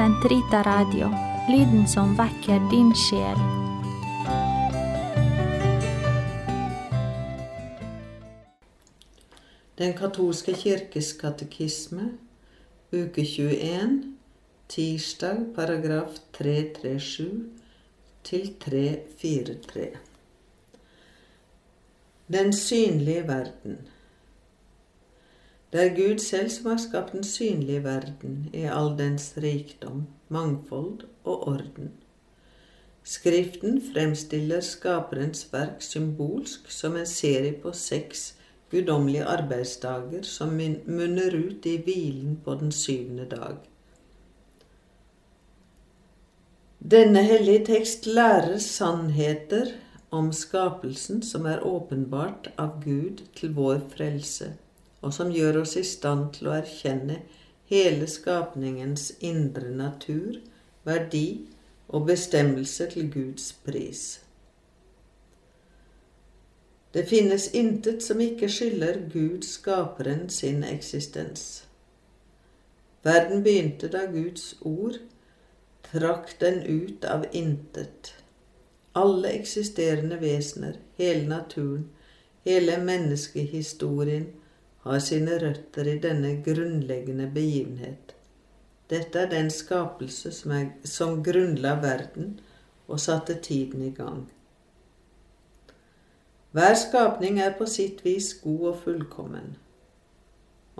Sentrita Radio, lyden som vekker din sjel. Den katolske kirkes katekisme, uke 21, tirsdag, paragraf 337 til 343. Den synlige verden. Det er Gud selv som har skapt den synlige verden i all dens rikdom, mangfold og orden. Skriften fremstiller skaperens verk symbolsk som en serie på seks guddommelige arbeidsdager som munner ut i hvilen på den syvende dag. Denne hellige tekst lærer sannheter om skapelsen som er åpenbart av Gud til vår frelse, og som gjør oss i stand til å erkjenne hele skapningens indre natur, verdi og bestemmelse til Guds pris. Det finnes intet som ikke skylder Gud skaperen sin eksistens. Verden begynte da Guds ord trakk den ut av intet. Alle eksisterende vesener, hele naturen, hele menneskehistorien har sine røtter i denne grunnleggende begivenhet. Dette er den skapelse som, er, som grunnla verden og satte tiden i gang. Hver skapning er på sitt vis god og fullkommen.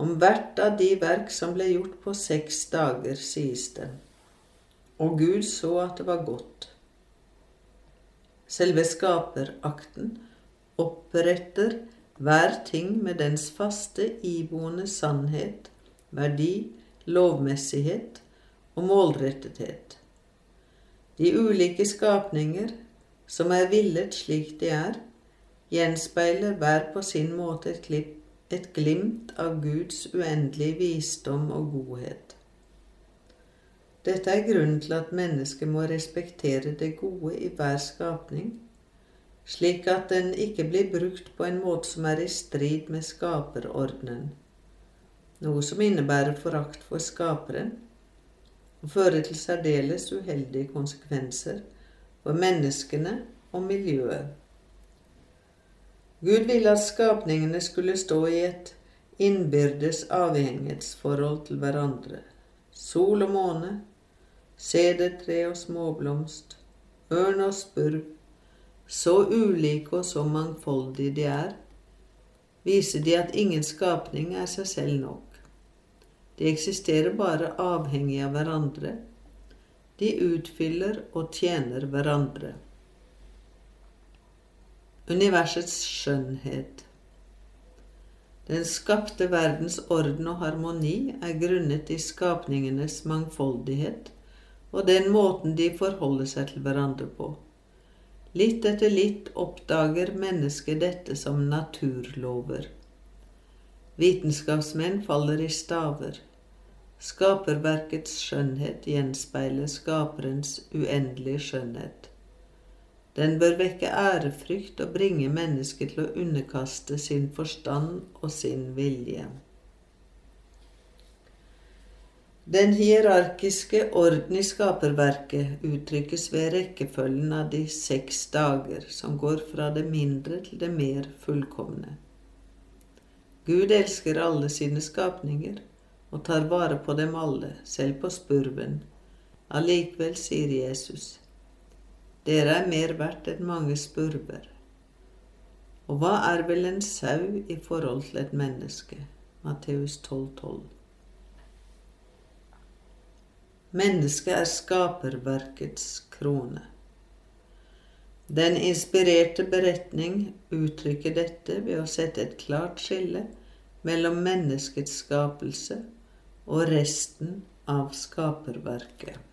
Om hvert av de verk som ble gjort på seks dager, sies det. Og Gud så at det var godt. Selve skaperakten oppretter hver ting med dens faste, iboende sannhet, verdi, lovmessighet og målrettethet. De ulike skapninger, som er villet slik de er, gjenspeiler hver på sin måte et, klipp, et glimt av Guds uendelige visdom og godhet. Dette er grunnen til at mennesket må respektere det gode i hver skapning, slik at den ikke blir brukt på en måte som er i strid med skaperordenen, noe som innebærer forakt for skaperen og fører til særdeles uheldige konsekvenser for menneskene og miljøet. Gud ville at skapningene skulle stå i et innbyrdes avhengighetsforhold til hverandre. Sol og måne, sedertre og småblomst, ørn og spurv, så ulike og så mangfoldige de er, viser de at ingen skapning er seg selv nok. De eksisterer bare avhengig av hverandre. De utfyller og tjener hverandre. Universets skjønnhet. Den skapte verdens orden og harmoni er grunnet i skapningenes mangfoldighet og den måten de forholder seg til hverandre på. Litt etter litt oppdager mennesket dette som naturlover. Vitenskapsmenn faller i staver. Skaperverkets skjønnhet gjenspeiler skaperens uendelige skjønnhet. Den bør vekke ærefrykt og bringe mennesket til å underkaste sin forstand og sin vilje. Den hierarkiske orden i skaperverket uttrykkes ved rekkefølgen av de seks dager, som går fra det mindre til det mer fullkomne. Gud elsker alle sine skapninger og tar vare på dem alle, selv på spurven. Allikevel sier Jesus, dere er mer verdt enn mange spurver. Og hva er vel en sau i forhold til et menneske? Matteus 12, 12. Mennesket er skaperverkets krone. Den inspirerte beretning uttrykker dette ved å sette et klart skille mellom menneskets skapelse og resten av skaperverket.